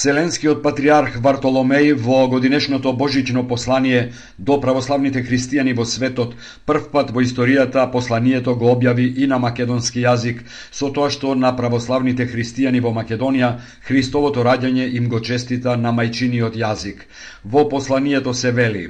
Вселенскиот патриарх Вартоломеј во годинешното божично послание до православните христијани во светот првпат во историјата посланието го објави и на македонски јазик, со тоа што на православните христијани во Македонија Христовото раѓање им го честита на мајчиниот јазик. Во посланието се вели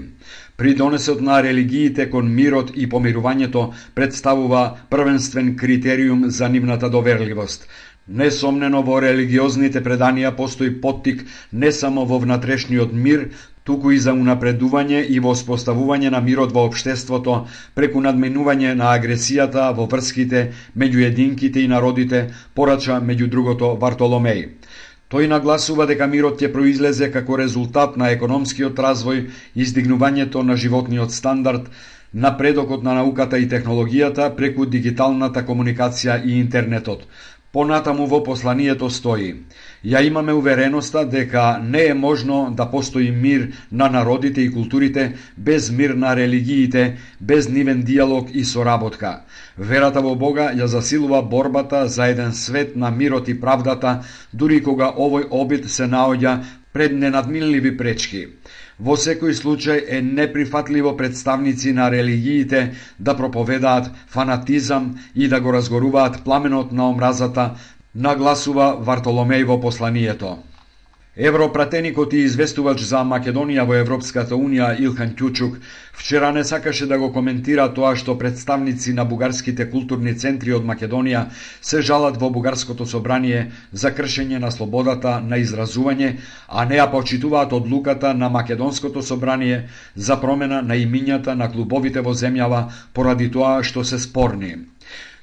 Придонесот на религиите кон мирот и помирувањето представува првенствен критериум за нивната доверливост – Несомнено во религиозните преданија постои поттик не само во внатрешниот мир, туку и за унапредување и воспоставување на мирот во обштеството преку надменување на агресијата во врските меѓу единките и народите, порача меѓу другото Вартоломеј. Тој нагласува дека мирот ќе произлезе како резултат на економскиот развој, издигнувањето на животниот стандард, напредокот на науката и технологијата преку дигиталната комуникација и интернетот. Понатаму во посланието стои Ја имаме увереноста дека не е можно да постои мир на народите и културите без мир на религиите, без нивен диалог и соработка. Верата во Бога ја засилува борбата за еден свет на мирот и правдата, дури кога овој обид се наоѓа пред ненадминливи пречки. Во секој случај е неприфатливо представници на религиите да проповедаат фанатизам и да го разгоруваат пламенот на омразата, нагласува Вартоломеј во посланието. Европратеникот и известувач за Македонија во Европската Унија Илхан Кјучук вчера не сакаше да го коментира тоа што представници на бугарските културни центри од Македонија се жалат во бугарското собрание за кршење на слободата на изразување, а не ја почитуваат одлуката на македонското собрание за промена на имињата на клубовите во земјава поради тоа што се спорни.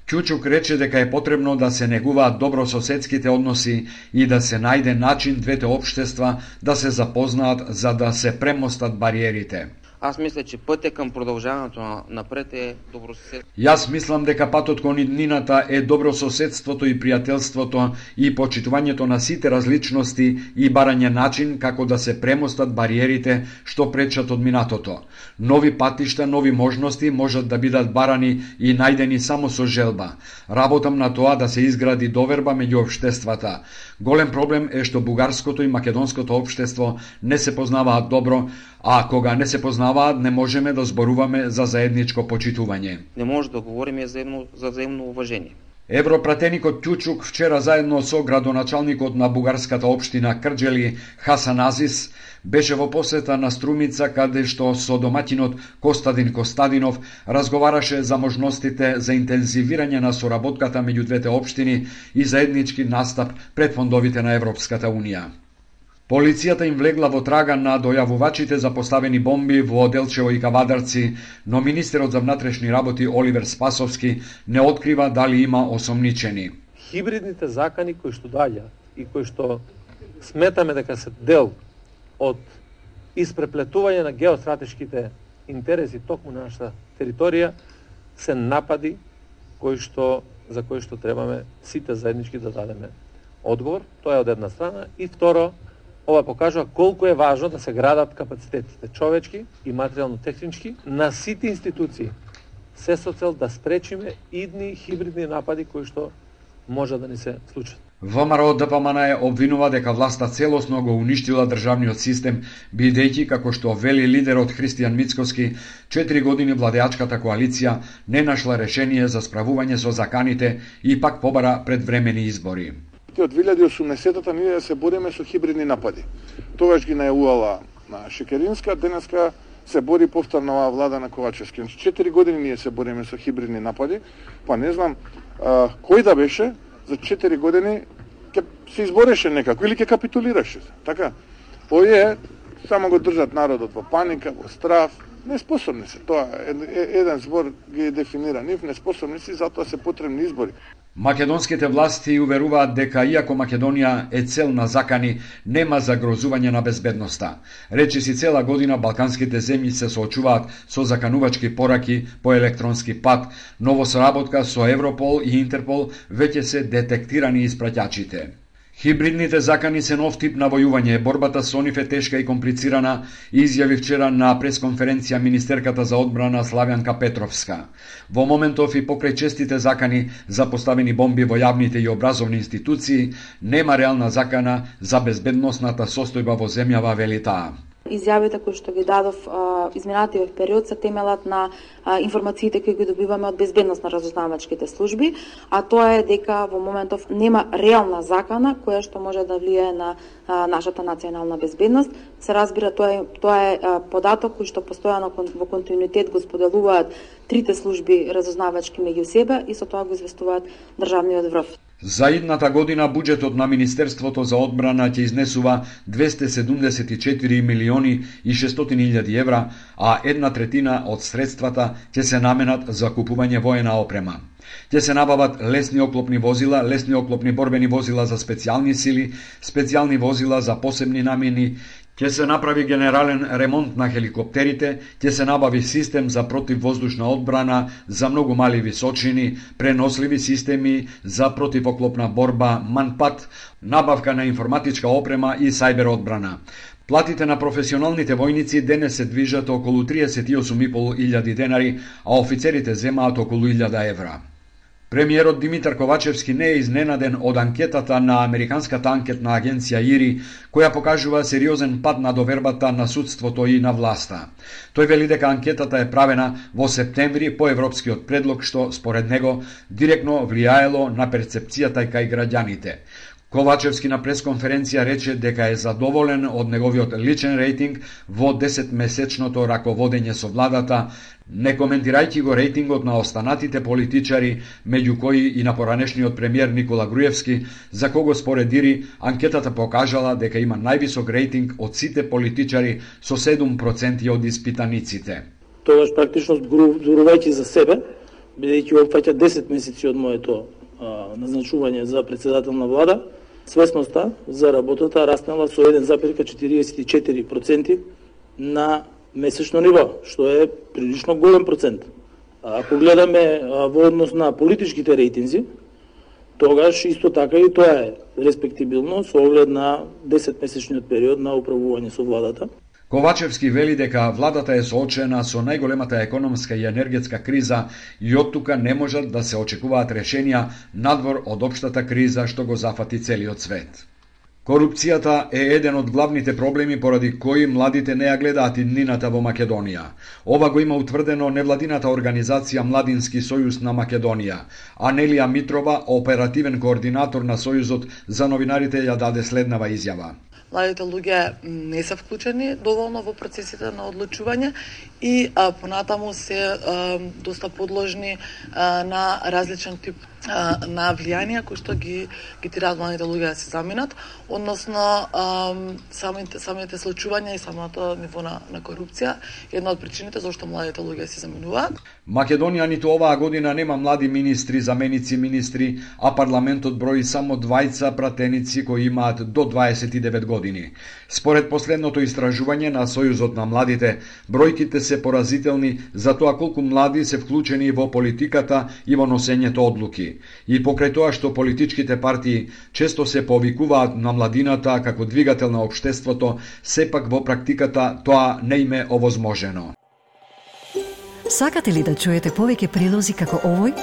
Чучук рече дека е потребно да се негуваат добрососедските односи и да се најде начин двете општества да се запознаат за да се премостат бариерите. Аз мисля, че пътя към продължаването напред е добрососедството. Јас мислам дека патот кон иднината е добрососедството и пријателството и почитувањето на сите различности и барање начин како да се премостат бариерите што пречат од минатото. Нови патишта, нови можности можат да бидат барани и најдени само со желба. Работам на тоа да се изгради доверба меѓу обштествата. Голем проблем е што бугарското и македонското обштество не се познаваат добро, а кога не се познаваат не можеме да зборуваме за заедничко почитување. Не може да говориме за, едно, за взаимно уважение. Европратеникот Тјучук вчера заедно со градоначалникот на бугарската општина Крџели Хасан Азис беше во посета на Струмица каде што со доматинот Костадин Костадинов разговараше за можностите за интензивирање на соработката меѓу двете општини и заеднички настап пред фондовите на Европската Унија. Полицијата им влегла во трага на дојавувачите за поставени бомби во Делчево и Кавадарци, но министерот за внатрешни работи Оливер Спасовски не открива дали има осомничени. Хибридните закани кои што даја и кои што сметаме дека се дел од испреплетување на геостратешките интереси токму на нашата територија се напади кои што за кои што требаме сите заеднички да дадеме одговор. Тоа е од една страна и второ Ова покажува колку е важно да се градат капацитетите човечки и материјално-технички на сите институции, се со цел да спречиме идни хибридни напади кои што може да ни се случат. ВМРО ДПМН е обвинува дека власта целосно го уништила државниот систем, бидејќи, како што вели лидерот Христијан Мицковски, 4 години владеачката коалиција не нашла решение за справување со заканите и пак побара предвремени избори од 2018-та ние да се бориме со хибридни напади. Тогаш ги најавувала на Шекеринска, денеска се бори повторно оваа влада на Ковачевски. Значи, четири години ние се бориме со хибридни напади, па не знам а, кој да беше за четири години ќе се избореше некако или ќе капитулираше. Така? Овие само го држат народот во паника, во страв, неспособни се. Тоа еден збор ги дефинира нив, неспособни се, затоа се потребни избори. Македонските власти уверуваат дека иако Македонија е цел на закани, нема загрозување на безбедноста. Речи си цела година балканските земји се соочуваат со заканувачки пораки по електронски пат, но во соработка со Европол и Интерпол веќе се детектирани испраќачите. Хибридните закани се нов тип на војување. Борбата со нив е тешка и комплицирана, изјави вчера на пресконференција министерката за одбрана Славјанка Петровска. Во моментов и покрај честите закани за поставени бомби во јавните и образовни институции, нема реална закана за безбедносната состојба во земјава, велитаа. Изјавите кои што ги дадов изминатиот период се темелат на а, информациите кои ги добиваме од безбедност на разузнавачките служби, а тоа е дека во моментов нема реална закана која што може да влијае на а, нашата национална безбедност. Се разбира тоа е тоа е а, податок кој што постојано во континуитет го споделуваат трите служби разузнавачки меѓу себе и со тоа го известуваат државниот врв. За идната година буџетот на Министерството за одбрана ќе изнесува 274 милиони и 600 илјади евра, а една третина од средствата ќе се наменат за купување воена опрема. Ќе се набават лесни оклопни возила, лесни оклопни борбени возила за специјални сили, специјални возила за посебни намени, Ќе се направи генерален ремонт на хеликоптерите, ќе се набави систем за противвоздушна одбрана за многу мали височини, преносливи системи за противоклопна борба Манпат, набавка на информатичка опрема и сајбер одбрана. Платите на професионалните војници денес се движат околу 38.500 денари, а офицерите земаат околу 1000 евра. Премиерот Димитар Ковачевски не е изненаден од анкетата на Американската анкетна агенција ИРИ, која покажува сериозен пад на довербата на судството и на власта. Тој вели дека анкетата е правена во септември по европскиот предлог што, според него, директно влијаело на перцепцијата и кај граѓаните. Ковачевски на пресконференција рече дека е задоволен од неговиот личен рейтинг во 10-месечното раководење со владата, не коментирајќи го рейтингот на останатите политичари, меѓу кои и на поранешниот премиер Никола Груевски, за кого според Дири анкетата покажала дека има највисок рейтинг од сите политичари со 7% од испитаниците. Тогаш практично зборувајќи за себе, бидејќи опфаќа 10 месеци од моето назначување за председател на влада, свесноста за работата раснала со 1,44% на месечно ниво, што е прилично голем процент. Ако гледаме во однос на политичките рейтинзи, тогаш исто така и тоа е респектибилно со оглед на 10-месечниот период на управување со владата. Ковачевски вели дека владата е соочена со најголемата економска и енергетска криза и од тука не можат да се очекуваат решенија надвор од општата криза што го зафати целиот свет. Корупцијата е еден од главните проблеми поради кои младите не ја гледаат иднината во Македонија. Ова го има утврдено невладината организација Младински сојуз на Македонија. Анелија Митрова, оперативен координатор на сојузот за новинарите, ја даде следнава изјава младите луѓе не се вклучени доволно во процесите на одлучување и а, понатаму се а, доста подложни а, на различен тип на влијанија кои што ги ги тираат младите луѓе да се заминат, односно а, самите самите случувања и самото ниво на, на корупција е една од причините зашто младите луѓе се заминуваат. Македонија ниту оваа година нема млади министри, заменици министри, а парламентот брои само двајца пратеници кои имаат до 29 години. Според последното истражување на Сојузот на младите, бројките се поразителни за тоа колку млади се вклучени во политиката и во носењето одлуки. И покрај тоа што политичките партии често се повикуваат на младината како двигател на општеството, сепак во практиката тоа не е овозможено. Сакате ли да чуете повеќе прилози како овој?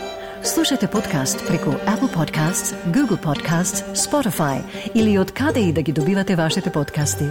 Слушате подкаст преку Apple Podcasts, Google Podcasts, Spotify или од каде и да ги добивате вашите подкасти.